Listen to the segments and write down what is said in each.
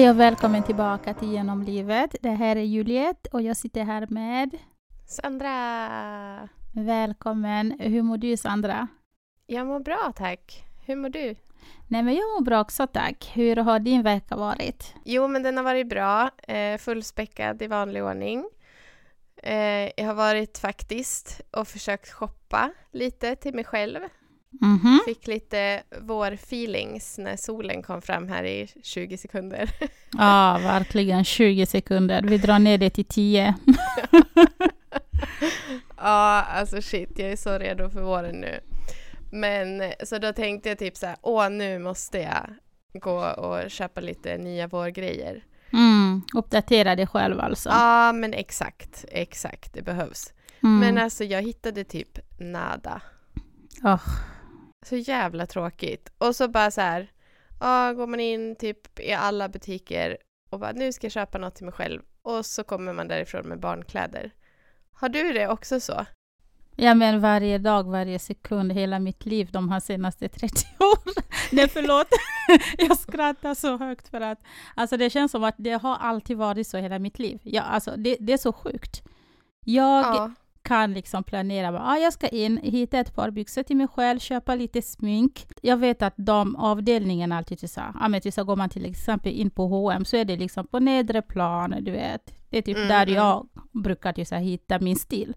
Hej och välkommen tillbaka till Genom livet. Det här är Juliette och jag sitter här med Sandra! Välkommen. Hur mår du Sandra? Jag mår bra tack. Hur mår du? Nej men jag mår bra också tack. Hur har din vecka varit? Jo men den har varit bra. Eh, fullspäckad i vanlig ordning. Eh, jag har varit faktiskt och försökt shoppa lite till mig själv. Mhm. Fick lite vårfeelings när solen kom fram här i 20 sekunder. Ja, verkligen 20 sekunder. Vi drar ner det till 10. ja, alltså shit, jag är så redo för våren nu. Men så då tänkte jag typ så här, åh nu måste jag gå och köpa lite nya vårgrejer. Mm. Uppdatera dig själv alltså. Ja, men exakt, exakt, det behövs. Mm. Men alltså jag hittade typ nada. Åh. Så jävla tråkigt. Och så bara så här, ja, går man in typ i alla butiker och bara nu ska jag köpa något till mig själv. Och så kommer man därifrån med barnkläder. Har du det också så? Ja men varje dag, varje sekund, hela mitt liv de här senaste 30 åren. Nej förlåt, jag skrattar så högt för att alltså det känns som att det har alltid varit så hela mitt liv. Ja, alltså det, det är så sjukt. Jag Ja. Kan liksom planera, bara, ah, jag ska in, hitta ett par byxor till mig själv, köpa lite smink. Jag vet att de avdelningarna alltid så, ja, men till så går man till exempel in på H&M så är det liksom på nedre plan, du vet. Det är typ Mm, där jag brukar till så hitta min stil.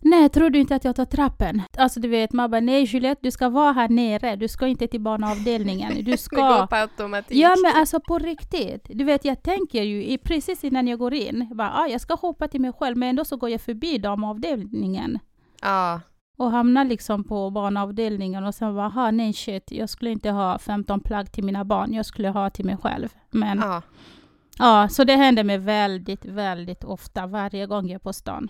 Nej, tror du inte att jag tar trappen? Alltså du vet, man bara, nej Juliette, du ska vara här nere, du ska inte till barnavdelningen. Du Det går ska... på automatik. Ja men alltså på riktigt. Du vet jag tänker ju precis innan jag går in, bara, ah, jag ska hoppa till mig själv men ändå så går jag förbi damavdelningen ja. och hamnar liksom på barnavdelningen och sen bara, aha, nej shit, jag skulle inte ha 15 plagg till mina barn, jag skulle ha till mig själv. Men ja, ja. så det händer mig väldigt, väldigt ofta varje gång jag är på stan.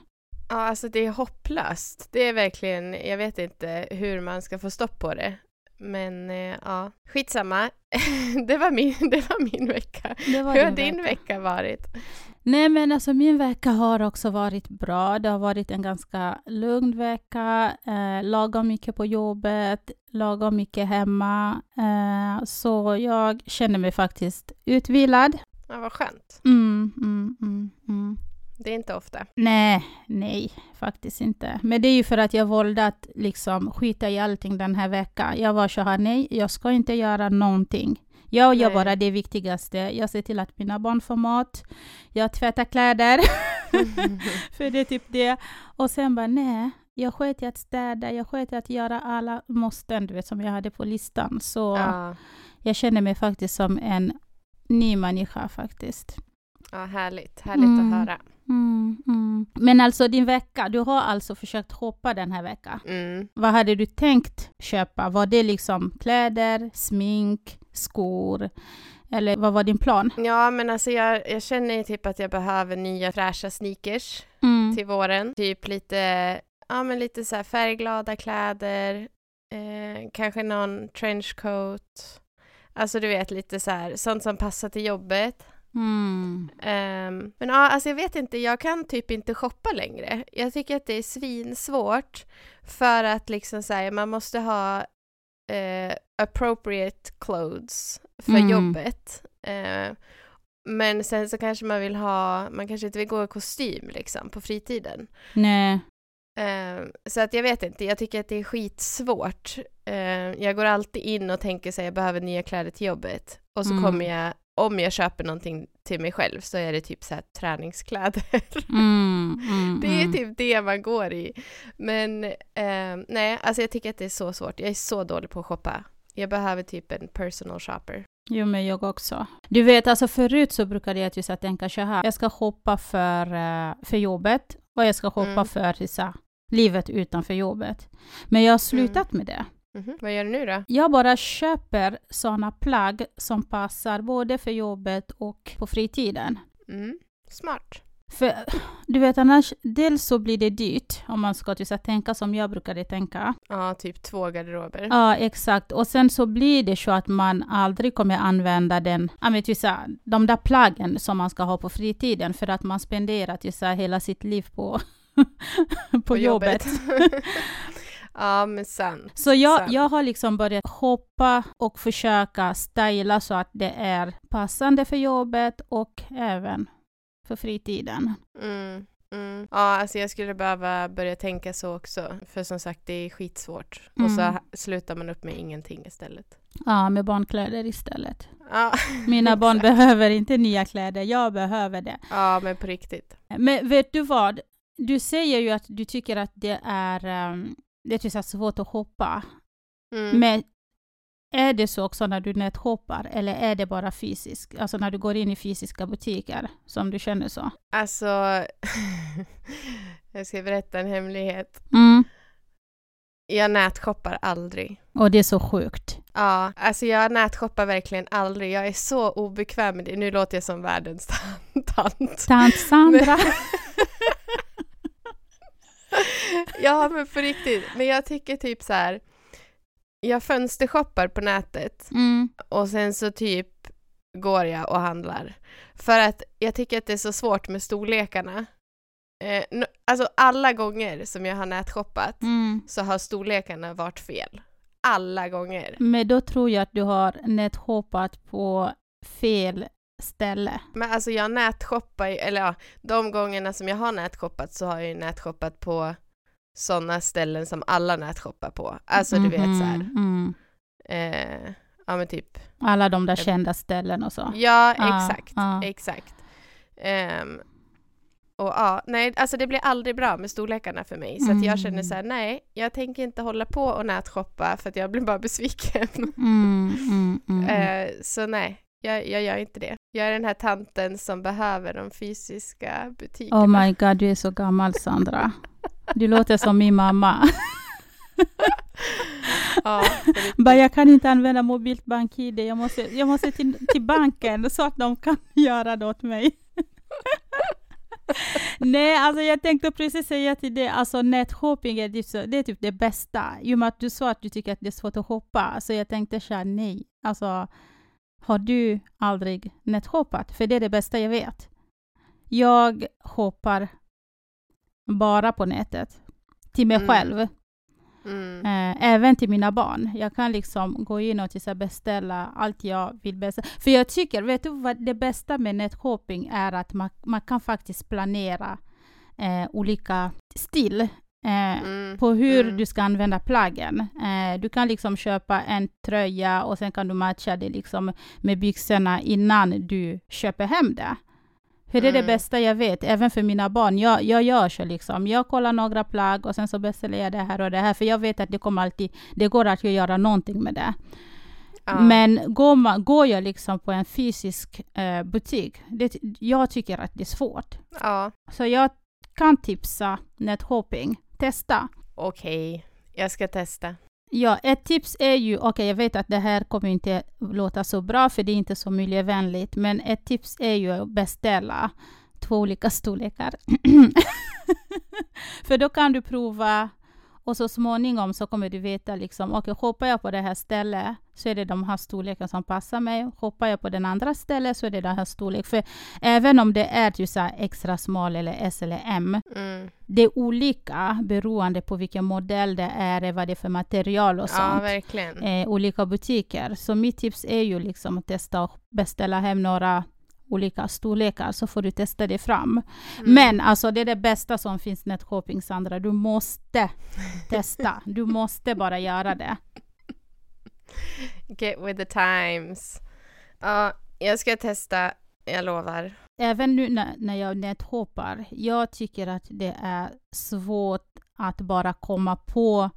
Ja, alltså det är hopplöst. Det är verkligen, jag vet inte hur man ska få stopp på det. Men eh, ja, skitsamma. det, var min, det var min vecka. Var Hur har din din vecka varit? Nej men alltså min vecka har också varit bra. Det har varit en ganska lugn vecka. Eh, lagom mycket på jobbet, lagom mycket hemma. Eh, så jag känner mig faktiskt utvilad. Ja, vad skönt. Mm, mm, mm, mm. Det är inte ofta. Nej, nej, faktiskt inte. Men det är ju för att jag valde att liksom skita i allting den här veckan. Jag var så här, nej, jag ska inte göra någonting. Jag gör bara det viktigaste. Jag ser till att mina barn får mat. Jag tvättar kläder. för det är typ det. Och sen bara, nej, jag sket i att städa. Jag sket i att göra alla måsten, du vet, som jag hade på listan. Så ja. jag känner mig faktiskt som en ny människa faktiskt. ja, härligt. Härligt Mm. att höra. Mm, mm. Men alltså din vecka, du har alltså försökt hoppa den här veckan. Mm. Vad hade du tänkt köpa? Var det liksom kläder, smink, skor? Eller vad var din plan? Ja, men alltså jag, jag känner ju typ att jag behöver nya fräscha sneakers Mm. till våren. Typ lite, ja men lite så färgglada kläder, eh, kanske någon trenchcoat. Alltså du vet lite så här, sånt som passar till jobbet. Mm. Ehm, men ja, alltså jag vet inte, jag kan typ inte shoppa längre. Jag tycker att det är svinsvårt för att liksom säga man måste ha eh, appropriate clothes för Mm. jobbet. Eh, men sen så kanske man vill ha, man kanske inte vill gå i kostym liksom på fritiden. Nej. Eh, så att jag vet inte, jag tycker att det är skitsvårt. Eh, jag går alltid in och tänker så här, jag behöver nya kläder till jobbet. Och så Mm. kommer jag, om jag köper någonting till mig själv så är det typ så här träningskläder. Mm, mm, det är mm. typ det man går i. Men eh, nej, alltså jag tycker att det är så svårt. Jag är så dålig på att shoppa. Jag behöver typ en personal shopper. Jo, men jag också. Du vet, alltså förut så brukade jag just tänka så här. Jag ska shoppa för, eh, för jobbet och jag ska shoppa Mm. för så här, livet utanför jobbet. Men jag har slutat med det. Mhm. Vad gör du nu då? Jag bara köper såna plagg som passar både för jobbet och på fritiden. Mm. Smart. För du vet annars, dels så blir det dyrt om man ska här tänka som jag brukade tänka. Ja, typ två garderober. Ja, exakt. Och sen så blir det så att man aldrig kommer använda den, ja, men här, de där plaggen som man ska ha på fritiden för att man spenderar här hela sitt liv på, på, jobbet. Ja, men sant. Så jag, Sant. jag har liksom börjat hoppa och försöka styla så att det är passande för jobbet och även för fritiden. Mm, mm. Ja, alltså jag skulle behöva börja tänka så också. För som sagt, det är skitsvårt. Och så Mm. slutar man upp med ingenting istället. Ja, med barnkläder istället. Ja, Mina barn behöver inte nya kläder, jag behöver det. Ja, men på riktigt. Men vet du vad? Du säger ju att du tycker att det är, um, det är så svårt att hoppa. Mm. Men är det så också när du näthoppar eller är det bara fysiskt? Alltså när du går in i fysiska butiker som du känner så? Alltså, jag ska berätta en hemlighet. Mm. Jag nätshoppar aldrig. Och det är så sjukt. Ja, alltså jag nätshoppar verkligen aldrig. Jag är så obekväm med det. Nu låter jag som världens tant. Tant Sandra. ja, men på riktigt. Men jag tycker typ så här. Jag fönstershoppar på nätet Mm. och sen så typ går jag och handlar. För att jag tycker att det är så svårt med storlekarna. Eh, alltså alla gånger som jag har nätshoppat Mm. så har storlekarna varit fel. Alla gånger. Men då tror jag att du har näthoppat på fel ställe. Men alltså jag nätshoppar ju, eller ja, de gångerna som jag har nätshoppat så har jag ju nätshoppat på sådana ställen som alla nätshoppar på. Alltså du vet så här. Mhm, Mm. Eh, ja men typ. Alla de där kända ställen och så. Ja, exakt. ja. Exakt. Ehm, och ja, nej, alltså det blir aldrig bra med storlekarna för mig. Så att jag känner så här, nej, jag tänker inte hålla på och nätshoppa för att jag blir bara besviken. Mm, mm, mm. Eh, så nej, jag, jag gör inte det. Jag är den här tanten som behöver de fysiska butikerna. Oh my god, du är så gammal Sandra. Du låter som min mamma. ja. Bara, jag kan inte använda mobilt bank-id. Jag måste, jag måste till, till banken så att de kan göra det åt mig. Nej, alltså jag tänkte precis säga till dig, alltså nätshopping är, typ det är typ det bästa. I och med att du sa att du tycker att det är svårt att hoppa, så jag tänkte säga nej. Alltså, har du aldrig näthoppat? För det är det bästa jag vet. Jag hoppar bara på nätet. Till mig Mm. själv. Mm. Eh, även till mina barn. Jag kan liksom gå in och så beställa allt jag vill beställa. För jag tycker, vet du vad det bästa med nätshopping är att man, man kan faktiskt planera eh, olika stil eh, Mm. på hur Mm. du ska använda plaggen. Eh, du kan liksom köpa en tröja och sen kan du matcha det liksom med byxorna innan du köper hem det. För det är det Mm. bästa jag vet, även för mina barn. Jag, jag gör så liksom. Jag kollar några plagg och sen så beställer jag det här och det här. För jag vet att det kommer alltid, det går att göra någonting med det. Ja. Men går, man, går jag liksom på en fysisk eh, butik, det, jag tycker att det är svårt. ja, Så jag kan tipsa nätshopping. Testa. okej. Jag ska testa. Ja, ett tips är ju, okej jag vet att det här kommer inte låta så bra för det är inte så miljövänligt, men ett tips är ju att beställa två olika storlekar. för då kan du prova och så småningom så kommer du veta liksom, okej hoppar jag på det här stället så är det de här storlekarna som passar mig. Hoppar jag på den andra stället så är det den här storleken. För även om det är så här extra smal eller S eller M, Mm. det är olika beroende på vilken modell det är, vad det är för material och Ja, sånt. verkligen. eh, olika butiker. Så mitt tips är ju liksom att testa och beställa hem några olika storlekar så får du testa det fram. Mm. Men alltså det är det bästa som finns nätshopping Sandra. Du måste testa. Du måste bara göra det. Get with the times. Ja, jag ska testa. Jag lovar. Även nu när, när jag näthoppar, jag tycker att det är svårt att bara komma på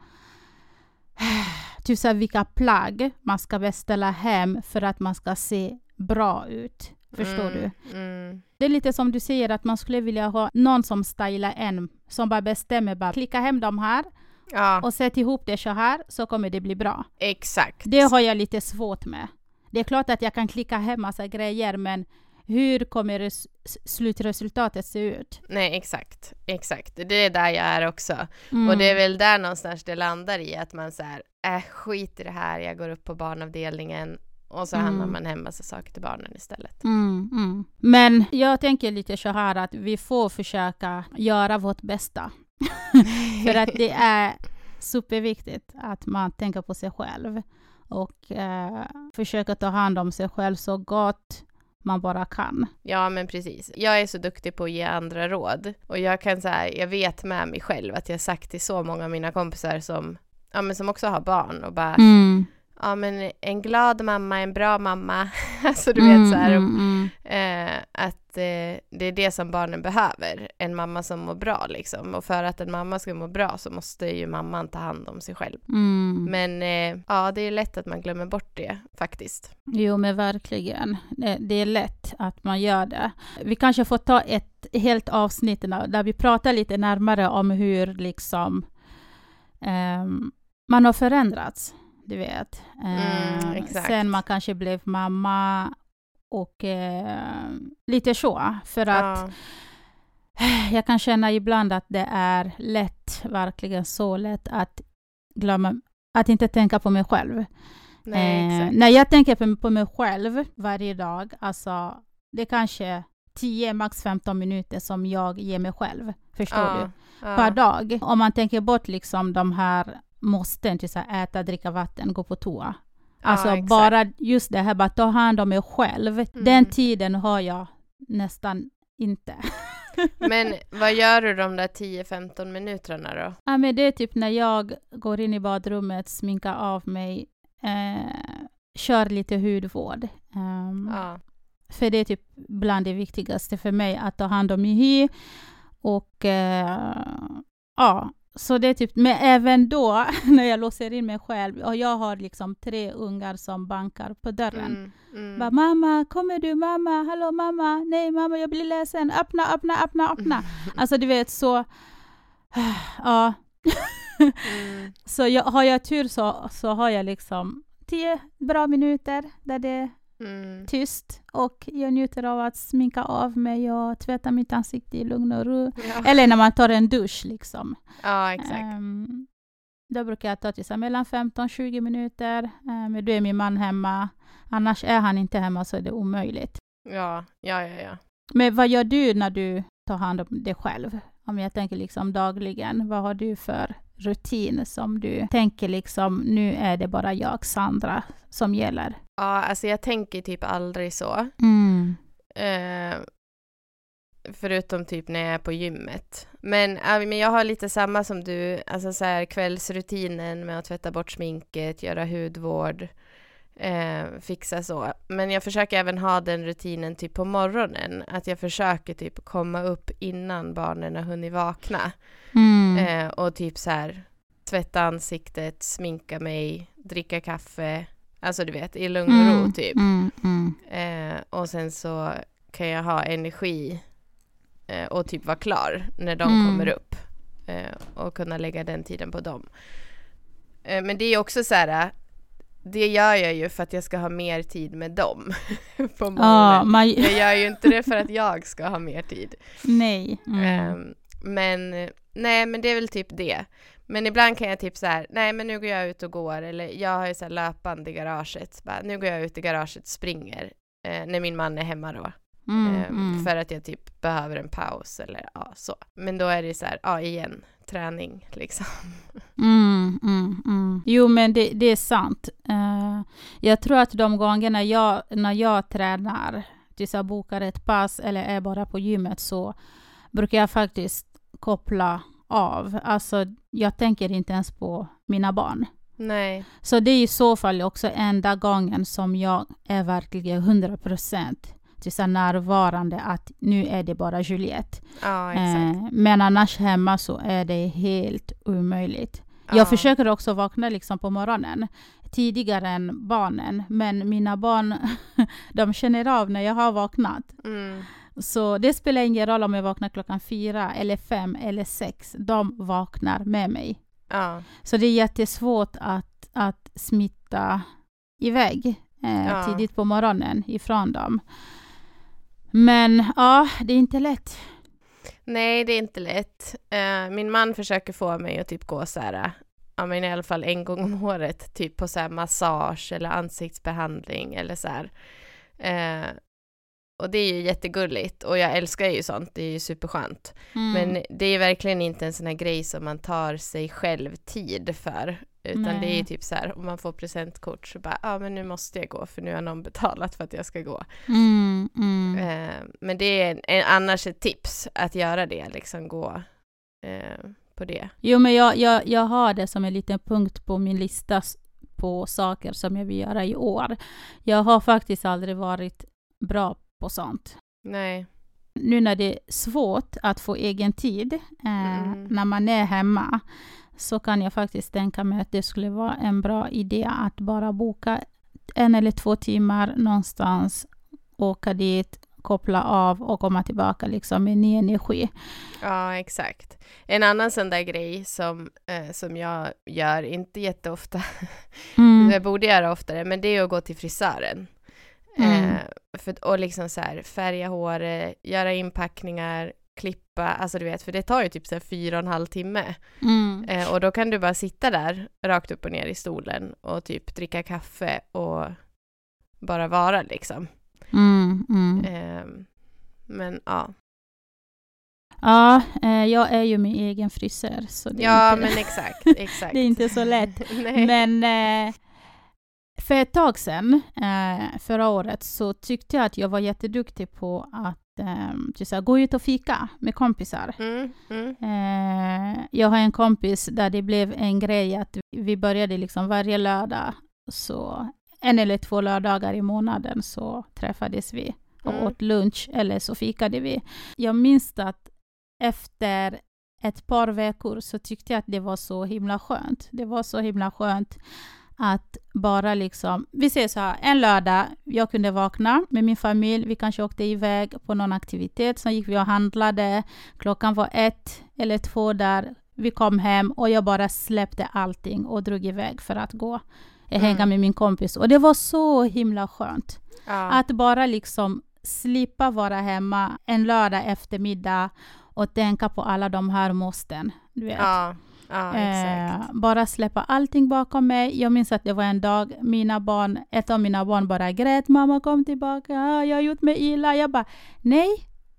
typ så här, vilka plagg man ska beställa hem för att man ska se bra ut. Förstår mm. du? Mm. Det är lite som du säger att man skulle vilja ha någon som stylar en, som bara bestämmer bara klicka hem de här Ja, och sätt ihop det så här så kommer det bli bra. exakt. Det har jag lite svårt med. Det är klart att jag kan klicka hem massa grejer men hur kommer res- slutresultatet se ut? Nej, exakt. Exakt. Det är där jag är också. Mm. Och det är väl där någonstans det landar i att man så här, äh, skit i det här, jag går upp på barnavdelningen och så Mm. handlar man hem massa saker till barnen istället. Mm, mm. Men jag tänker lite så här att vi får försöka göra vårt bästa. För att det är, superviktigt att man tänker på sig själv och eh, försöker ta hand om sig själv så gott man bara kan. Ja, men precis. Jag är så duktig på att ge andra råd och jag kan säga, jag vet med mig själv att jag sagt till så många av mina kompisar som, ja, men som också har barn och bara Mm. Ja men en glad mamma, en bra mamma. alltså du Mm, vet så här, mm, mm. eh, att eh, det är det som barnen behöver, en mamma som mår bra liksom. Och för att en mamma ska må bra så måste ju mamman ta hand om sig själv. Mm. Men eh, ja, det är lätt att man glömmer bort det faktiskt. Jo, men verkligen. Det, det är lätt att man gör det. Vi kanske får ta ett helt avsnitt där där vi pratar lite närmare om hur liksom ehm, man har förändrats, du vet. Mm, exakt. sen man kanske blev mamma och eh, lite så. För att Ja, jag kan känna ibland att det är lätt, verkligen så lätt att glömma, att inte tänka på mig själv. nej, Eh, när jag tänker på, på mig själv varje dag, alltså det är kanske 10, max 15 minuter som jag ger mig själv. Förstår ja, du? ja. Per dag. Om man tänker bort liksom de här måsten, till så här, äta, dricka vatten, gå på toa. Alltså exakt. bara just det här, bara ta hand om mig själv. Mm. Den tiden har jag nästan inte. Men vad gör du de där 10-15 minuterna då? Ja, men det är typ när jag går in i badrummet, sminkar av mig, eh, kör lite hudvård. Ehm, Ja, För det är typ bland det viktigaste för mig, att ta hand om min hy. Och eh, ja, så det är typ, men även då när jag låser in mig själv och jag har liksom tre ungar som bankar på dörren. mm, mm. Bara, mamma, kommer du? Mamma, hallå mamma, nej mamma, jag blir ledsen, öppna, öppna, öppna, öppna. Alltså du vet så, ja. Mm. Så jag, har jag tur så, så har jag liksom tio bra minuter där det Mm. tyst och jag njuter av att sminka av mig och tvätta mitt ansikte i lugn och ro. Ja. Eller när man tar en dusch liksom. ja, exakt. Ehm, då brukar jag ta till mellan 15-20 minuter. Uh, men då är min man hemma. Annars är han inte hemma så är det omöjligt. Ja, ja, ja, ja. Men vad gör du när du tar hand om dig själv? Om jag tänker liksom dagligen, vad har du för rutin som du tänker liksom, nu är det bara jag, Sandra, som gäller? Ja, alltså jag tänker typ aldrig så. Mm. Eh, förutom typ när jag är på gymmet. Men, ja, men jag har lite samma som du, alltså så här kvällsrutinen med att tvätta bort sminket, göra hudvård, eh, fixa så. Men jag försöker även ha den rutinen typ på morgonen, att jag försöker typ komma upp innan barnen har hunnit vakna. Mm. Eh, och typ så här tvätta ansiktet, sminka mig, dricka kaffe, alltså du vet, i lugn och ro typ. Mm, mm. Eh, och sen så kan jag ha energi eh, och typ vara klar när de Mm. kommer upp. Eh, och kunna lägga den tiden på dem. Eh, men det är också så här, det gör jag ju för att jag ska ha mer tid med dem på morgonen. man, Jag gör ju inte det för att jag ska ha mer tid. nej. Mm. Ehm, men nej, men det är väl typ det. Men ibland kan jag typ så här, nej men nu går jag ut och går, eller jag har ju så här löpande i garaget, bara, nu går jag ut i garaget och springer, eh, när min man är hemma då. Mm, Ehm, mm. För att jag typ behöver en paus eller ja, så. Men då är det så här, ja igen, träning liksom. Mm, mm, mm. Jo, men det, det är sant. Eh, jag tror att de gångerna jag, när jag tränar, tills jag bokar ett pass eller är bara på gymmet, så brukar jag faktiskt koppla av. Alltså, jag tänker inte ens på mina barn. Nej, Så det är i så fall också enda gången som jag är verkligen 100 procent närvarande att nu är det bara Juliette. ja. Eh, men annars hemma så är det helt omöjligt. Ja. Jag försöker också vakna liksom på morgonen tidigare än barnen, men mina barn de känner av när jag har vaknat. Mm, Så det spelar ingen roll om jag vaknar klockan fyra, eller fem eller sex. De vaknar med mig. ja, Så det är jättesvårt att, att smitta iväg eh, Ja. tidigt på morgonen ifrån dem. Men ja, det är inte lätt. Nej, det är inte lätt. Eh, min man försöker få mig att typ gå så här, ja men i alla fall en gång om året, typ på så här massage eller ansiktsbehandling eller så här. Eh, och det är ju jättegulligt och jag älskar ju sånt, det är ju superskönt. Mm. Men det är verkligen inte en sån här grej som man tar sig själv tid för. Utan Nej. det är ju typ så här, om man får presentkort så bara, ja ah, men nu måste jag gå för nu har någon betalat för att jag ska gå. Mm, mm. Eh, men det är en, en, annars ett tips att göra det, liksom gå eh, på det. Jo, men jag, jag, jag har det som en liten punkt på min lista på saker som jag vill göra i år. Jag har faktiskt aldrig varit bra på sånt. Nej. Nu när det är svårt att få egen tid eh, Mm. när man är hemma så kan jag faktiskt tänka mig att det skulle vara en bra idé att bara boka en eller två timmar någonstans, åka dit, koppla av och komma tillbaka liksom med ny energi. Ja, exakt. En annan sån där grej som, eh, som jag gör, inte jätteofta, Mm. jag borde göra oftare, men det är att gå till frisören. Mm. Eh, för, och liksom så här, färga håret, göra inpackningar, klippa, alltså du vet, för det tar ju typ så här fyra och en halv timme. Mm. Eh, och då kan du bara sitta där, rakt upp och ner i stolen och typ dricka kaffe och bara vara liksom. Mm, mm. Eh, men ja. Ja, eh, jag är ju min egen frisör. Så Ja, inte, men exakt, exakt. det är inte så lätt. Men eh, för ett tag sedan, eh, förra året, så tyckte jag att jag var jätteduktig på att eh, så här, gå ut och fika med kompisar. Mm, mm, Eh, jag har en kompis där det blev en grej att vi började liksom varje lördag, så en eller två lördagar i månaden så träffades vi och Mm. åt lunch eller så fikade vi. Jag minns att efter ett par veckor så tyckte jag att det var så himla skönt. Det var så himla skönt att bara liksom, vi säger så här, en lördag, jag kunde vakna med min familj, vi kanske åkte iväg på någon aktivitet, sen gick vi och handlade, klockan var ett eller två där, vi kom hem och jag bara släppte allting och drog iväg för att gå eh, hänga Mm. med min kompis. Och det var så himla skönt. ja. Att bara liksom slippa vara hemma en lördag eftermiddag och tänka på alla de här måsten. Du vet. ja, ja. Eh, bara släppa allting bakom mig. Jag minns att det var en dag, mina barn, ett av mina barn bara grät. Mamma kom tillbaka, ah, jag har gjort mig illa. Jag bara, nej,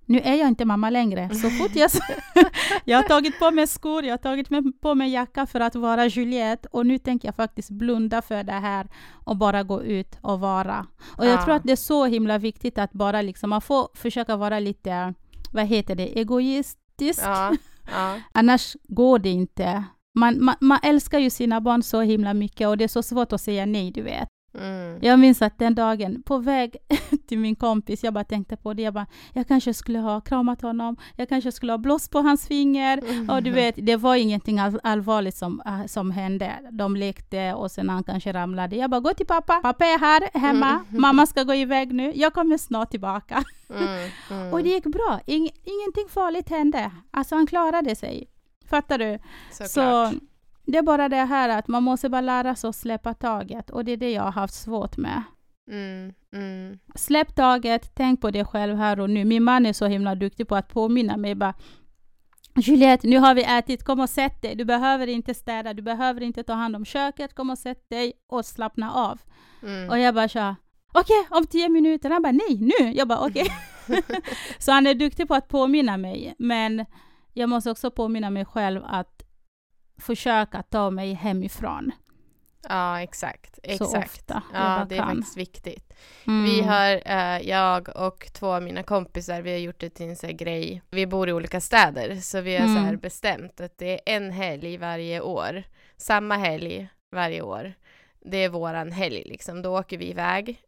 nu är jag inte mamma längre. Så fort jag... jag har tagit på mig skor, jag har tagit på mig jacka för att vara Juliette. Och nu tänker jag faktiskt blunda för det här och bara gå ut och vara. Och jag Ja. tror att det är så himla viktigt att bara liksom, man får försöka vara lite, vad heter det, egoistisk. Ja, ja, Annars går det inte. Man, man, man älskar ju sina barn så himla mycket och det är så svårt att säga nej, du vet mm. Jag minns att den dagen, på väg till min kompis, jag bara tänkte på det. Jag bara, jag kanske skulle ha kramat honom, jag kanske skulle ha blåst på hans finger. Och du vet, det var ingenting all, allvarligt som, äh, som hände. De lekte och sen han kanske ramlade. Jag bara, gå till pappa, pappa är här hemma, Mm. mamma ska gå iväg nu, jag kommer snart tillbaka. Mm, mm. Och det gick bra, Ing, ingenting farligt hände. Alltså han klarade sig. Fattar du? Såklart. Så det är bara det här att man måste bara lära sig att släppa taget och det är det jag har haft svårt med. Mm, mm. Släpp taget, tänk på det själv här och nu. Min man är så himla duktig på att påminna mig bara Juliette, nu har vi ätit, kom och sätt dig. Du behöver inte städa, du behöver inte ta hand om köket, kom och sätt dig och slappna av. Mm. Och jag bara så okej, om tio minuter. Han bara nej, nu. Jag bara okej. så han är duktig på att påminna mig, men jag måste också påminna mig själv att försöka ta mig hemifrån Ja, exakt. exakt. Ja, det är kan. faktiskt viktigt. Mm. Vi har, eh, jag och två av mina kompisar, vi har gjort det till en sån här grej. Vi bor i olika städer, så vi har så här Mm. bestämt att det är en helg varje år. Samma helg varje år. Det är våran helg liksom. Då åker vi iväg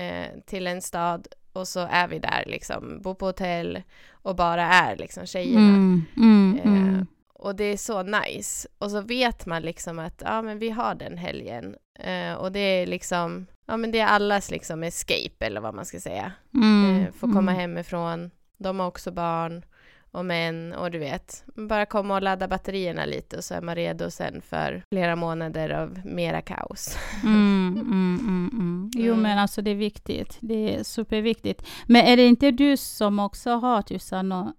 eh, till en stad och så är vi där liksom, bor på hotell och bara är liksom tjejerna. Mm, mm, Eh, mm. Och det är så nice. Och så vet man liksom att ja, men vi har den helgen. Eh, och det är liksom, ja men det är allas liksom escape eller vad man ska säga. Mm, Eh, få komma mm. hemifrån. De har också barn och män och du vet, bara komma och ladda batterierna lite och så är man redo sen för flera månader av mera kaos. Mm, mm, mm, mm. Jo Mm. men alltså det är viktigt. Det är superviktigt. Men är det inte du som också har typ här nå-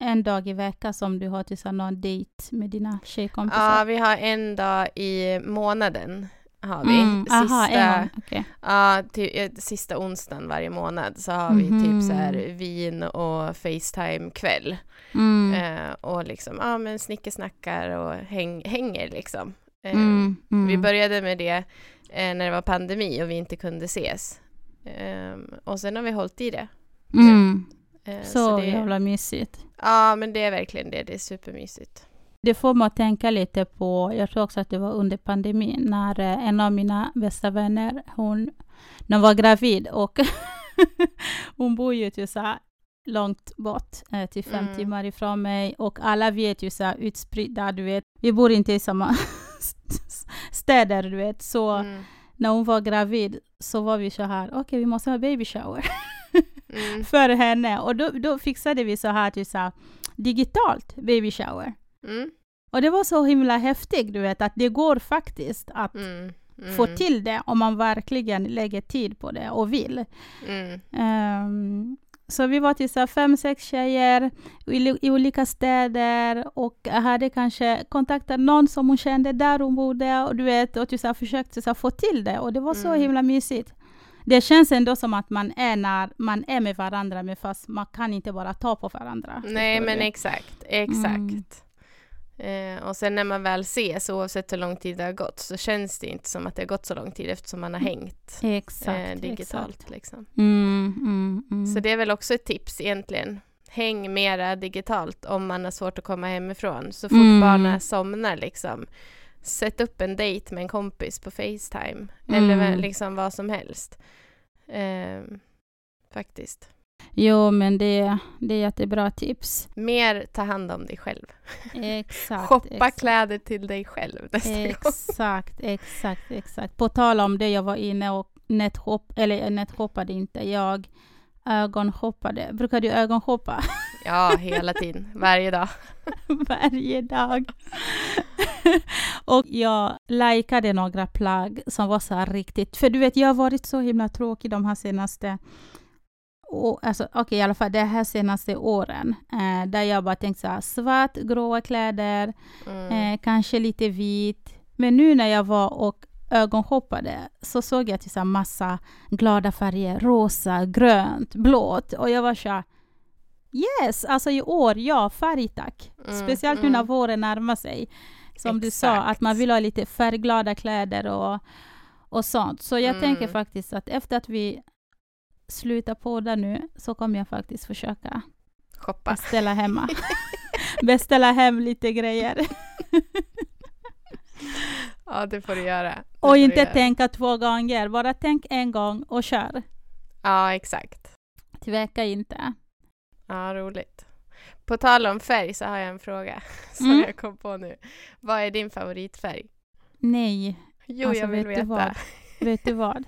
en dag i veckan som du har här någon dejt med dina tjejkompisar? Ja, vi har en dag i månaden har vi. Mm, aha, Sista, en gång. Okej. ja, till, eh, sista onsdagen varje månad så har vi typ så här Mhm. vin och Facetime-kväll. Mm. Eh, och liksom, ja men snickesnackar och häng, hänger liksom. Eh, Mm, mm. Vi började med det eh, när det var pandemi och vi inte kunde ses. Ehm, och sen har vi hållit i det. Eh, Så, det, jävla mysigt. Ja, men det är verkligen det. Det är supermysigt. Det får mig att tänka lite på, jag tror också att det var under pandemin, när eh, en av mina bästa vänner, hon, när hon var gravid och hon bor ju till så här långt bort, eh, till fem Mm. timmar ifrån mig och alla vet ju så här utspridda, du vet, vi bor inte i samma städer, du vet, så Mm. när hon var gravid så var vi så här, okej vi måste ha baby shower Mm. för henne och då, då fixade vi så här till så här, digitalt baby shower. Mm. Och det var så himla häftigt, du vet, att det går faktiskt att Mm. Mm. få till det om man verkligen lägger tid på det och vill. Mm. Ehm, så vi var till så fem, sex tjejer i, i olika städer och hade kanske kontaktat någon som hon kände där hon bodde och du vet, och så försökte så få till det och det var så Mm. himla mysigt. Det känns ändå som att man är när man är med varandra, men fast man kan inte bara ta på varandra. Nej, men du? exakt. Exakt. Eh, och sen när man väl ses, oavsett hur lång tid det har gått, så känns det inte som att det har gått så lång tid eftersom man har hängt Exakt, eh, digitalt. exakt. Liksom. Mm, mm, mm. Så det är väl också ett tips egentligen. Häng mera digitalt om man har svårt att komma hemifrån. Så fort Mm. barnen somnar liksom. Sätt upp en dejt med en kompis på Facetime. Eller Mm. väl liksom vad som helst. Eh, faktiskt. Jo, men det, det är jättebra tips. Mer ta hand om dig själv. Exakt. Shoppa exakt. kläder till dig själv nästa gång. Exakt, exakt, exakt. På tal om det, jag var inne och netshop, eller netshoppade inte, jag ögonshoppade. Brukar du ögonshoppa Ja, hela tiden. Varje dag. varje dag? och jag likade några plagg som var så här riktigt, för du vet, jag har varit så himla tråkig de här senaste och, alltså, okej, i alla fall de här senaste åren, eh, där jag bara tänkte så här, svart, gråa kläder, Mm. Eh, kanske lite vit. Men nu när jag var och ögonshoppade så såg jag till så massa glada färger. Rosa, grönt, blått. Och jag var så här, yes, alltså i år, ja, färg tack. Mm, Speciellt nu när mm. våren närmar sig. Som du sa, Exakt. att man vill ha lite färgglada kläder och, och sånt. Så jag Mm. tänker faktiskt att efter att vi slutar podda nu så kommer jag faktiskt försöka Shoppa. beställa hemma. beställa hem lite grejer. Ja, det får du göra. Det Och inte göra. tänka två gånger, bara tänk en gång och kör. Ja, exakt. Tveka inte. Ja, roligt. På tal om färg så har jag en fråga som Mm. jag kom på nu. Vad är din favoritfärg? Nej, Jo, Alltså, jag vill vet du veta. vad? vet du vad?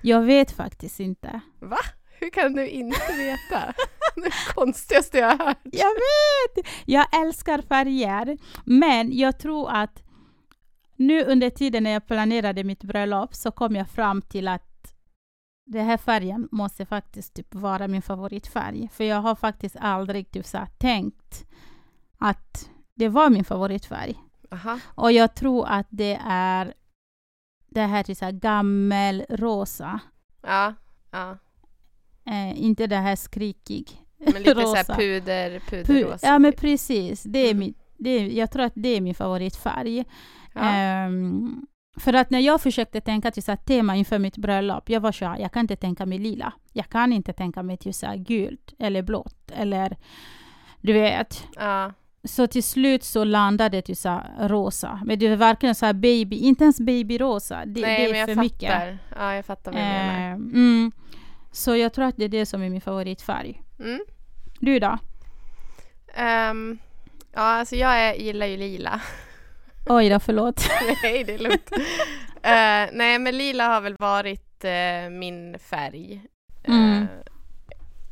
Jag vet faktiskt inte. Hur kan du inte veta? det konstigaste jag har hört. Jag vet! Jag älskar färger, men jag tror att nu under tiden när jag planerade mitt bröllop så kom jag fram till att den här färgen måste faktiskt typ vara min favoritfärg. För jag har faktiskt aldrig typ så tänkt att det var min favoritfärg. Aha. Och jag tror att det är det här till så här gammelrosa. Ja, ja. Eh, inte det här skrikig. Men lite Rosa. så här puder, Pu- puderrosa. ja men typ. precis. Det är Mm. min, det är, jag tror att det är min favoritfärg. ja. Ehm, för att när jag försökte tänka till så tema inför mitt bröllop, jag var så här, jag kan inte tänka mig lila. Jag kan inte tänka mig till så gult eller blått eller du vet. ja. Så till slut så landade det till så rosa. Men det är verkligen så här baby, inte ens babyrosa. Det, Nej, det men är jag för fattar. mycket. Ja, jag fattar vad du menar. Ehm, mm. Så jag tror att det är det som är min favoritfärg. Mm. Du då? Ehm, ja, alltså jag är, gillar ju lila. Oj då, förlåt. nej, det är lugnt. Eh, nej, men lila har väl varit eh, min färg eh, Mm.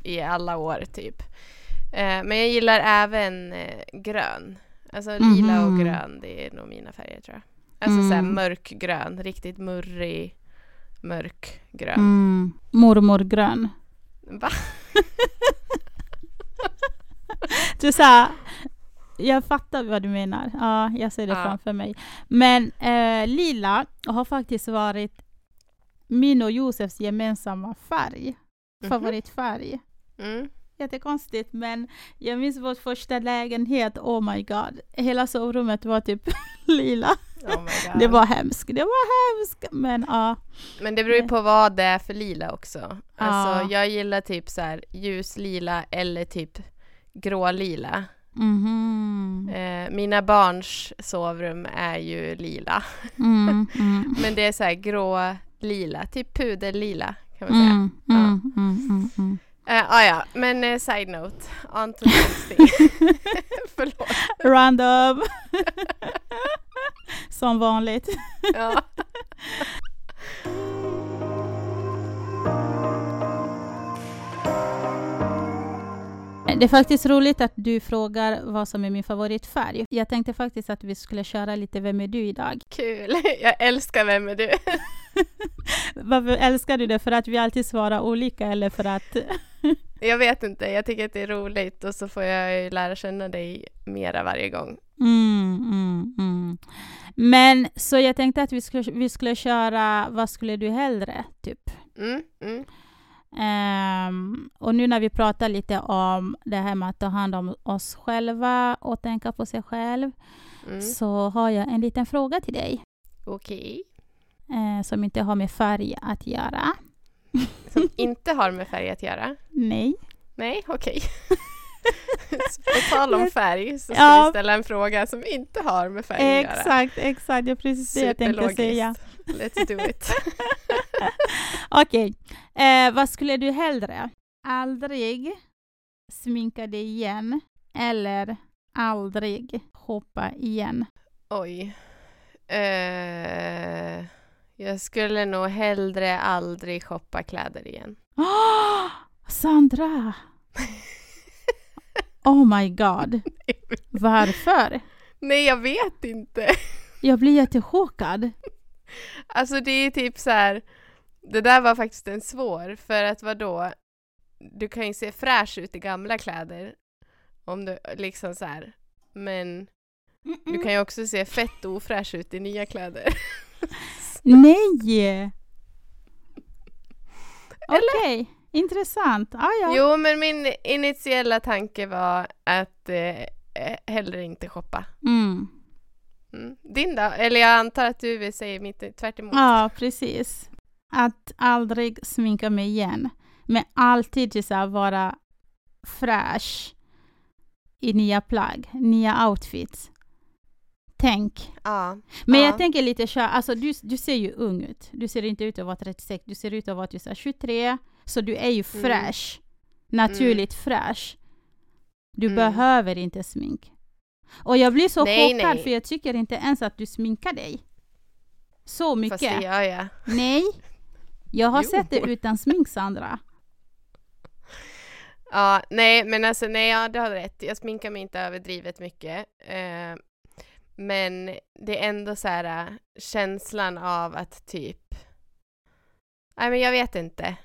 i alla år typ. Men jag gillar även grön. Alltså lila och Mhm. grön, det är nog mina färger tror jag. Alltså såhär Mm. mörkgrön, riktigt murrig mörkgrön. Mm. Mormorgrön. Va? Du sa jag fattar vad du menar. Ja, jag ser det Ja. framför mig. Men eh, lila har faktiskt varit min och Josefs gemensamma färg. Mhm. Favoritfärg. Mm. Jättekonstigt, men jag minns vår första lägenhet. Oh my god. Hela sovrummet var typ lila. Oh. Det var hemskt. Det var hemskt. Men ja. Men det beror ju på vad det är för lila också. Alltså, Ja. jag gillar typ så här ljuslila eller typ grålila. Mhm. Eh, mina barns sovrum är ju lila. Mm, mm. Men det är så här grå lila, typ puderlila kan man säga. Mm, mm, mm, mm, mm. Eh, ah, ja, men eh, side note, on to. Förlåt. Random. Som vanligt. Ja. Det är faktiskt roligt att du frågar vad som är min favoritfärg. Jag tänkte faktiskt att vi skulle köra lite Vem är du idag? Kul, jag älskar Vem är du? Varför älskar du det? För att vi alltid svarar olika eller för att... Jag vet inte, jag tycker att det är roligt och så får jag ju lära känna dig mera varje gång. Mm, mm, mm. Men så jag tänkte att vi skulle, vi skulle köra Vad skulle du hellre? Typ. Ehm, och nu när vi pratar lite om det här med att ta hand om oss själva och tänka på sig själv mm. så har jag en liten fråga till dig Okej. eh, som inte har med färg att göra. Som inte har med färg att göra? Nej. Nej, okej. Så På tal om färg så ska Ja. vi ställa en fråga som inte har med färg att göra. Exakt, exakt. Det är precis det jag tänkte säga. Let's do it. Okej, eh, vad skulle du hellre? Aldrig sminka dig igen eller aldrig hoppa igen? Oj. Eh, jag skulle nog hellre aldrig shoppa kläder igen. Åh, Sandra! Oh my god. Varför? Nej, jag vet inte. Jag blir jättechockad. Alltså det är typ så här. Det där var faktiskt en svår, för att vadå? Du kan ju se fräsch ut i gamla kläder. Om du liksom så här. Men du kan ju också se fett ofräsch ut i nya kläder. Nej! Okej, intressant. Ah, ja. Jo, men min initiala tanke var att eh, eh, hellre inte shoppa. Mm. Mm. Din då? Eller jag antar att du vill säga mitt tvärt. Ja, precis. Att aldrig sminka mig igen. Men alltid så vara fräsch i nya plagg, nya outfits. Tänk. Ja. Men Ja. jag tänker lite så alltså du, du ser ju ung ut. Du ser inte ut att vara 36, du ser ut att vara typ här 23. Så du är ju Mm. fräsch. Naturligt fräsch. Du Mm. behöver inte smink. Och jag blir så Nej, chockad nej. för jag tycker inte ens att du sminkar dig. Så mycket. Fast det gör jag. Nej, jag har Jo. sett det utan smink, Sandra. Ja, nej, men alltså nej, ja, du har rätt. Jag sminkar mig inte överdrivet mycket. Eh, men det är ändå så här äh, känslan av att typ... Nej, men jag vet inte.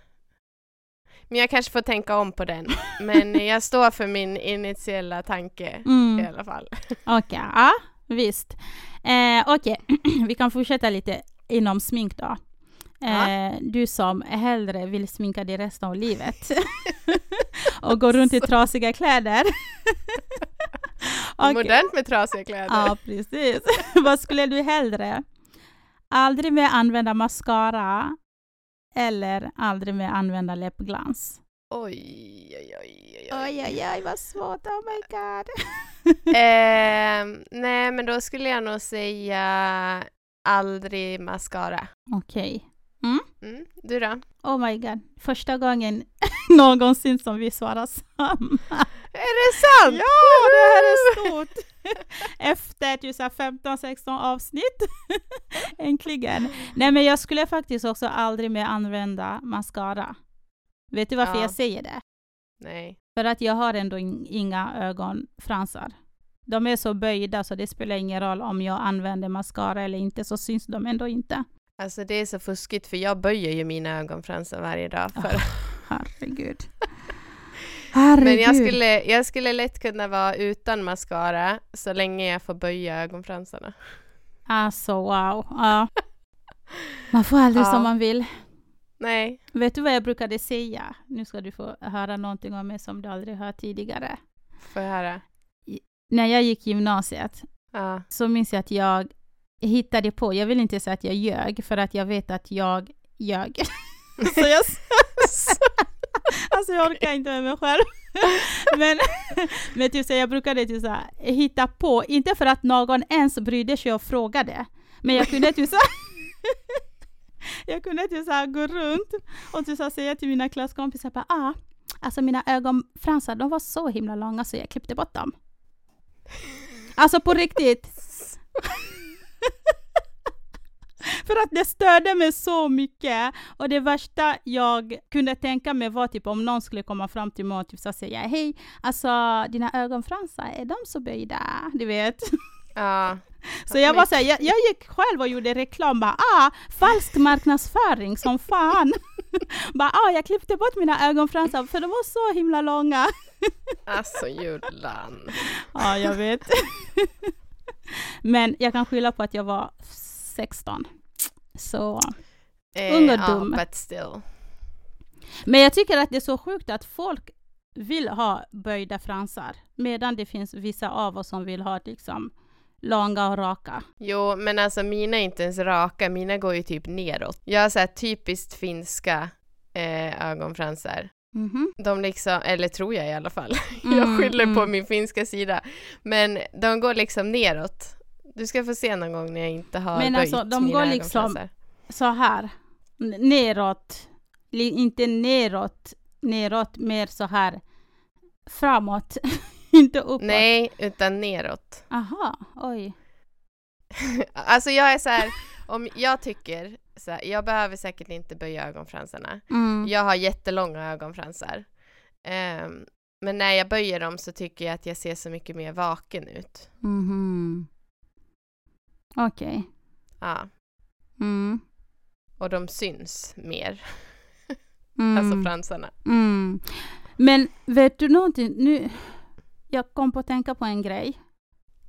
Men jag kanske får tänka om på den. Men jag står för min initiala tanke i Mm. alla fall. Okej, ja, visst. Eh, Okej, vi kan fortsätta lite inom smink då. Eh, Du som hellre vill sminka dig resten av livet och gå runt i trasiga kläder. Okej. Modernt med trasiga kläder. Ja, precis. Vad skulle du hellre? Aldrig mer använda mascara eller aldrig mer använda läppglans? Oj, oj, oj, oj, oj. Oj, oj, vad svårt. Oh my god. Eh, nej, men då skulle jag nog säga aldrig mascara. Okej. Mm. Du då? Oh my god. Första gången någonsin som vi svarar samma. Är det sant? Ja, det här är stort! Efter typ så här 15-16 avsnitt. Äntligen. Nej, men jag skulle faktiskt också aldrig mer använda mascara. Vet du varför Ja. jag säger det? Nej. För att jag har ändå in- inga ögonfransar. De är så böjda så det spelar ingen roll om jag använder mascara eller inte så syns de ändå inte. Alltså det är så fuskigt för jag böjer ju mina ögonfransar varje dag för Herregud. Herregud. Men jag skulle, jag skulle lätt kunna vara utan mascara så länge jag får böja ögonfransarna. Alltså wow. Ja. Man får aldrig Ja. som man vill. Nej. Vet du vad jag brukade säga? Nu ska du få höra någonting om mig som du aldrig hört tidigare. Får jag höra? När jag gick gymnasiet Ja. så minns jag att jag hittade på, jag vill inte säga att jag ljög, för att jag vet att jag ljög. så jag, alltså jag orkar inte med mig själv. men men typ så jag brukade typ så här, hitta på, inte för att någon ens brydde sig och frågade, men jag kunde typ så jag kunde typ så här gå runt och typ så här säga till mina klasskompisar bara, ah, alltså mina ögonfransar de var så himla långa så jag klippte bort dem. Alltså på riktigt. För att det störde mig så mycket. Och det värsta jag kunde tänka mig var typ om någon skulle komma fram till mig och typ så säga hej, alltså dina ögonfransar, är de så böjda? Du vet. Ja. Så jag var så här, jag, jag gick själv och gjorde reklam, bara ah, falsk marknadsföring som fan. bara ah, jag klippte bort mina ögonfransar för de var så himla långa. Alltså Julan. Ja, jag vet. Men jag kan skylla på att jag var 16. Så. Eh, Ung och but still. Men jag tycker att det är så sjukt att folk vill ha böjda fransar, medan det finns vissa av oss som vill ha liksom långa och raka. Jo, men alltså mina är inte ens raka, mina går ju typ neråt. Jag har så här typiskt finska eh, ögonfransar. Mhm. De liksom, eller tror jag i alla fall. Mm, jag skyller på mm. min finska sida. Men de går liksom neråt. Du ska få se någon gång när jag inte har Men böjt alltså, de går liksom-. Så här, neråt, inte neråt, neråt, mer så här framåt, inte uppåt. Nej, utan neråt. Aha, oj. Alltså jag är så här, om jag tycker, så här, jag behöver säkert inte böja ögonfransarna. Mm. Jag har jättelånga ögonfransar. Ehm, men när jag böjer dem så tycker jag att jag ser så mycket mer vaken ut. Mhm. Okej. Ja, Mm. och de syns mer, Mm. alltså fransarna. Mm. Men vet du någonting? Nu, jag kom på att tänka på en grej.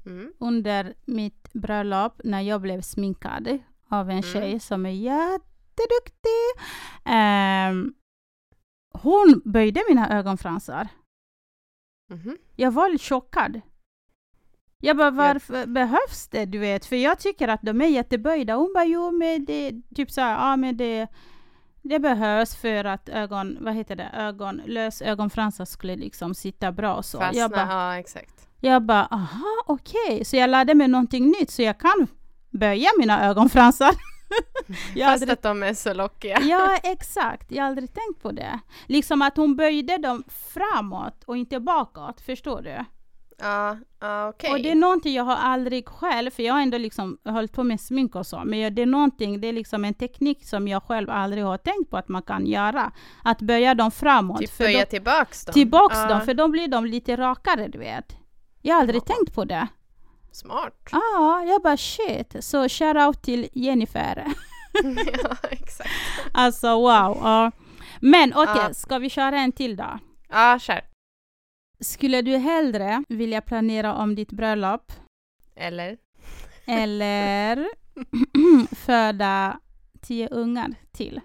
Mm. Under mitt bröllop när jag blev sminkad av en Mm. tjej som är jätteduktig. Ehm, hon böjde mina ögonfransar. Mhm. Jag var lite chockad. Jag bara, varför behövs det? Du vet, för jag tycker att de är jätteböjda. Hon bara, jo men det, typ så här, ja men det, det behövs för att ögon, vad heter det, ögon, lös ögonfransar skulle liksom sitta bra så. Fastna, Jag bara, ja exakt. Jag bara, aha, okej. Så jag lärde mig någonting nytt så jag kan böja mina ögonfransar. jag Fast aldrig att de är så lockiga. Ja, exakt. Jag har aldrig tänkt på det. Liksom att hon böjde dem framåt och inte bakåt, förstår du? Ja, ja okej. Och det är någonting jag har aldrig själv, för jag har ändå liksom hållit på med smink och så, men det är någonting, det är liksom en teknik som jag själv aldrig har tänkt på att man kan göra. Att böja dem framåt. Typ böja då, tillbaks dem. tillbaks ja, dem, för då blir de lite rakare, du vet. Jag har aldrig Ja. tänkt på det. Smart. Ja, jag bara shit. Så shout out till Jennifer. ja, exakt. alltså wow. Ja. Men okej, Ja. ska vi köra en till då? Ja, kör. Skulle du hellre vilja planera om ditt bröllop Eller? eller föda tio ungar till?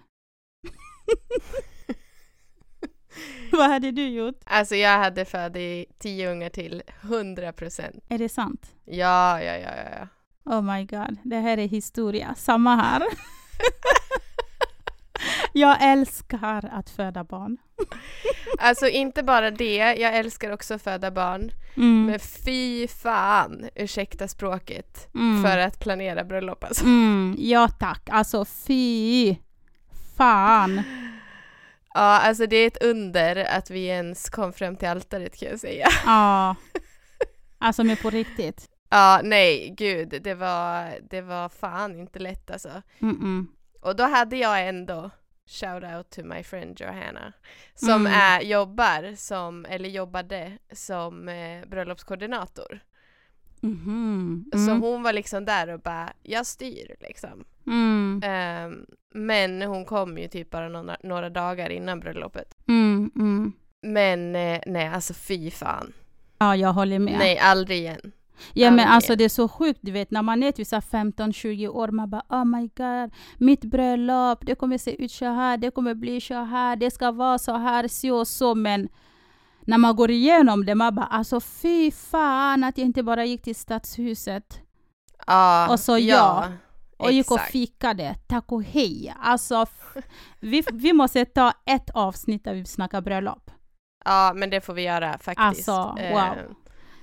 Vad hade du gjort? Alltså jag hade födit tio ungar till, 100 procent. Är det sant? Ja, ja, ja, ja, ja. Oh my god, det här är historia. Samma här. Jag älskar att föda barn. Alltså inte bara det, jag älskar också att föda barn. Mm. Men fy fan, ursäkta språket, Mm. för att planera bröllop alltså. Mm, ja tack, alltså fy fan. Ja, alltså det är ett under att vi ens kom fram till altaret kan jag säga. Ja. Alltså med på riktigt. Ja, nej, gud, det var, det var fan inte lätt alltså. Mm-mm. Och då hade jag ändå shout out to my friend Johanna som Mm. är, jobbar som, eller jobbade som eh, bröllopskoordinator. Mhm. Så Mm. hon var liksom där och bara, jag styr liksom. Mm. Ehm, men hon kom ju typ bara några, några dagar innan bröllopet. Mm. Mm. Men eh, nej, alltså fy fan. Ja, jag håller med. Nej, aldrig igen. Ja men alltså det är så sjukt, du vet när man är typ så här 15-20 år, man bara oh my god, mitt bröllop, det kommer se ut så här, det kommer bli så här, det ska vara så här, så och så, men när man går igenom det, man bara alltså fy fan att jag inte bara gick till stadshuset Ja, Och så ja, och gick och fikade, tack och hej. Alltså, vi, vi måste ta ett avsnitt där vi snackar bröllop. Ja, men det får vi göra faktiskt. Alltså, Eh, wow.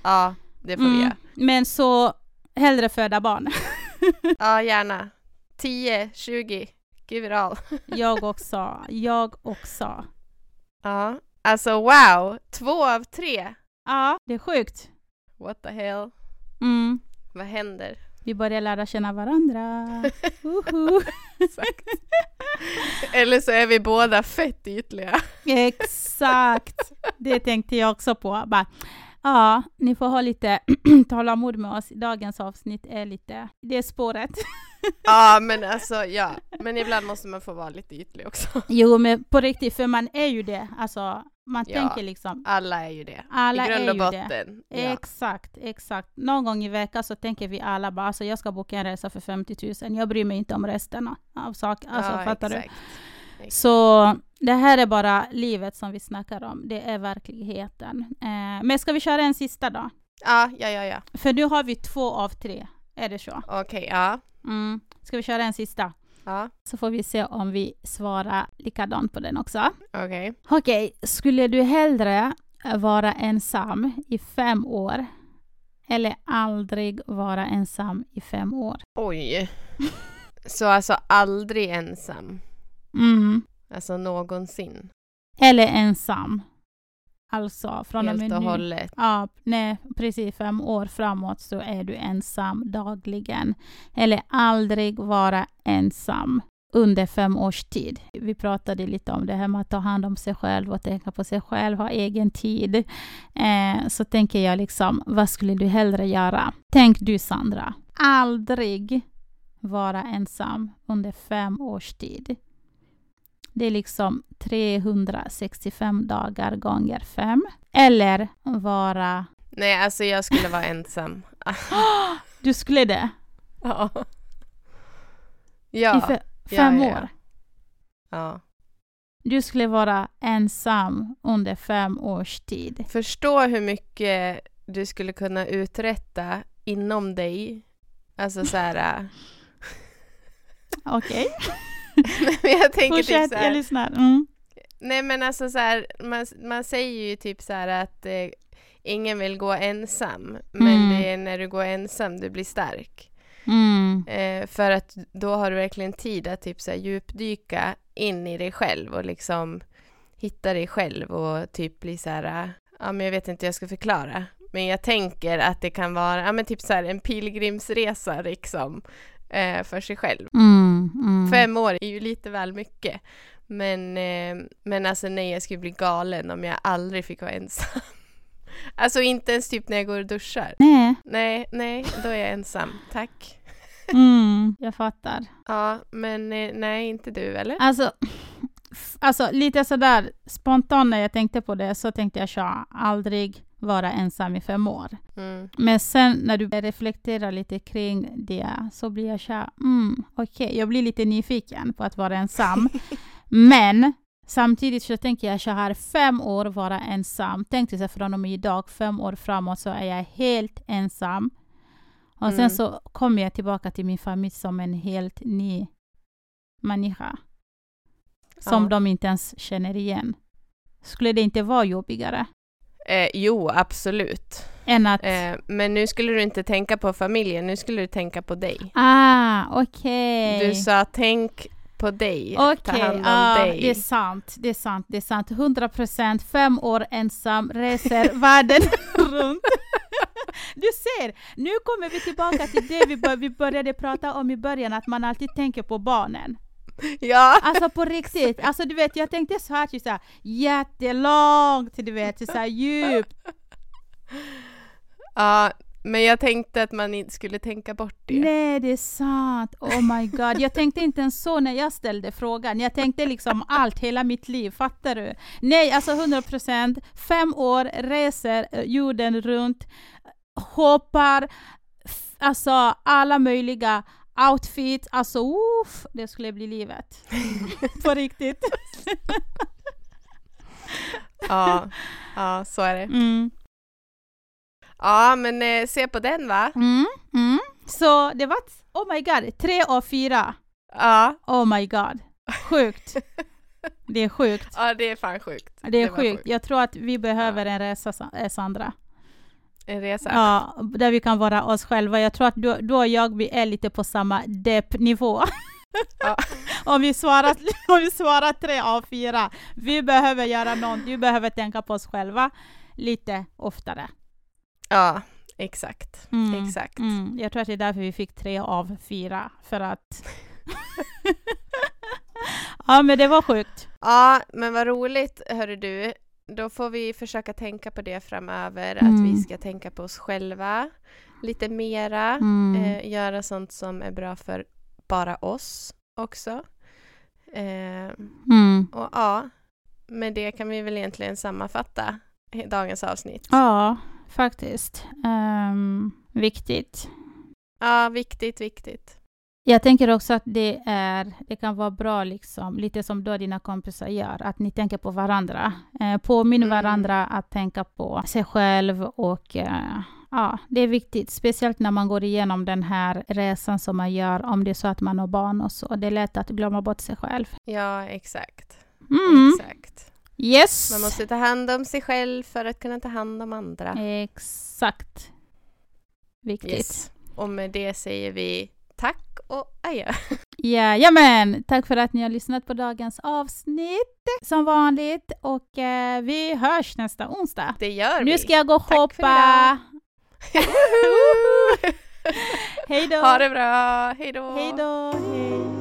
Ja, det får vi Mm, göra. men så, hellre föda barn. Ja, gärna. 10, 20, give it all. jag också, jag också. Ja, alltså wow! Två av tre! Ja, det är sjukt. What the hell? Mm. Vad händer? Vi börjar lära känna varandra. Exakt. Eller så är vi båda fett ytliga. Exakt. Det tänkte jag också på. Bara, ja, ni får ha lite tålamod med oss. Dagens avsnitt är lite, det är spåret. Ja, men alltså ja. Men ibland måste man få vara lite ytlig också. Jo, men på riktigt, för man är ju det. Alltså, man Ja. tänker liksom, Alla är ju det. alla I grund är och botten. Ja. Exakt, exakt. Någon gång i veckan så tänker vi alla bara, alltså jag ska boka en resa för 50 000. Jag bryr mig inte om resten av saker. Alltså, ja, fattar du? exakt. Exakt. Så det här är bara livet som vi snackar om. Det är verkligheten. Eh, men ska vi köra en sista då? Ja, ja, ja, ja. För nu har vi två av tre. Är det så? Okej, ja. Mm. Ska vi köra en sista? Ja, Så får vi se om vi svarar likadant på den också. okej. Okej, skulle du hellre vara ensam i fem år eller aldrig vara ensam i fem år? Oj. Så alltså aldrig ensam. Mm. Alltså någonsin. Eller ensam. Alltså från och med Helt och nu. hållet. Ja, nej, precis fem år framåt så är du ensam dagligen. Eller aldrig vara ensam under fem års tid. Vi pratade lite om det här med att ta hand om sig själv och tänka på sig själv, ha egen tid. Eh, så tänker jag liksom, vad skulle du hellre göra? Tänk du Sandra, aldrig vara ensam under fem års tid. Det är liksom 365 dagar gånger fem. Eller vara... Nej, alltså jag skulle vara ensam. Du skulle det? Ja. I Ja. fem ja, ja. år? ja. Du skulle vara ensam under fem års tid. Förstå hur mycket du skulle kunna uträtta inom dig. Alltså så här... äh, Okej, men jag tänker typ fortsätt. så Jag lyssnar. Mm. Nej men alltså så här, man, man säger ju typ så här att eh, ingen vill gå ensam. Men Mm. det är när du går ensam du blir stark. Mm. Eh, för att då har du verkligen tid att typ så här djupdyka in i dig själv och liksom hitta dig själv och typ bli så här, äh, ja men jag vet inte hur jag ska förklara. Men jag tänker att det kan vara, ja men typ så här en pilgrimsresa liksom eh, för sig själv. Mm. Mm. Fem år är ju lite väl mycket. Men, eh, men alltså nej, jag skulle bli galen om jag aldrig fick vara ensam. Alltså inte ens typ när jag går och duschar. Nej, Nej, nej, då är jag ensam. Tack. mm. jag fattar. Ja, men eh, nej, inte du eller? Alltså, alltså lite sådär spontant när jag tänkte på det så tänkte jag så aldrig vara ensam i fem år. Mm. Men sen när du reflekterar lite kring det så blir jag så här, mm, okej, jag blir lite nyfiken på att vara ensam. Men samtidigt så tänker jag så här, fem år vara ensam. Tänk dig så från och med idag, fem år framåt så är jag helt ensam. Och sen Mm. så kommer jag tillbaka till min familj som en helt ny människa. Som Ja. de inte ens känner igen. Skulle det inte vara jobbigare Eh, jo, absolut. än att... Eh, men nu skulle du inte tänka på familjen, nu skulle du tänka på dig. Ah, okej. Du sa tänk på dig, ta Okej, hand om ja, dig. det är sant. Det är sant. Det är sant. 100 procent. Fem år ensam, reser världen runt. Du ser, nu kommer vi tillbaka till det vi, bör, vi började prata om i början, att man alltid tänker på barnen. Ja, Alltså på riktigt. Alltså du vet, jag tänkte så här, typ så här jättelångt, du vet, så här djupt. ja, Men jag tänkte att man inte skulle tänka bort det. Nej, det är sant. Oh my god. Jag tänkte inte ens så när jag ställde frågan. Jag tänkte liksom allt, hela mitt liv. Fattar du? Nej, alltså 100 procent. Fem år, reser eh, jorden runt, hoppar, alltså alla möjliga outfits. Alltså, uff, det skulle bli livet. På riktigt. Ja, ja så är det. Mm. Ja, men eh, se på den va? Mm. Mm. Så det var, oh my god, tre av fyra. Ja, Oh my god. Sjukt. Det är sjukt. ja det är fan sjukt. Det är var sjukt. Jag tror att vi behöver en resa, Sa- eh, Sandra. En resa. Ja, där vi kan vara oss själva. Jag tror att du, du och jag vi är lite på samma depp-nivå. Ja. om, vi svarar, om vi svarar tre av fyra. Vi behöver göra något. Vi behöver tänka på oss själva lite oftare. Ja, exakt. Mm. Exakt. Mm. Jag tror att det är därför vi fick tre av fyra. För att... ja, men det var sjukt. Ja, men vad roligt, hörru du. Då får vi försöka tänka på det framöver, att Mm. vi ska tänka på oss själva lite mera. Mm. Eh, göra sånt som är bra för bara oss också. Eh, Mm. och ja, med det kan vi väl egentligen sammanfatta dagens avsnitt. Ja, faktiskt. Ehm, viktigt. Ja, viktigt, viktigt. Jag tänker också att det, är, det kan vara bra, liksom, lite som då dina kompisar gör, att ni tänker på varandra. Eh, påminn Mm. varandra att tänka på sig själv och eh, ja, det är viktigt, speciellt när man går igenom den här resan som man gör, om det är så att man har barn och så. Det är lätt att glömma bort sig själv. Ja, exakt. Mm. Exakt. Yes! Man måste ta hand om sig själv för att kunna ta hand om andra. Exakt. Viktigt. Yes. Och med det säger vi tack och adjö. Jajamän! Tack för att ni har lyssnat på dagens avsnitt som vanligt och eh, vi hörs nästa onsdag. Det gör vi. Nu ska jag gå och Tack för hoppa. Woho! Hej då! Ha det bra. Hej då. Hej då! Hej.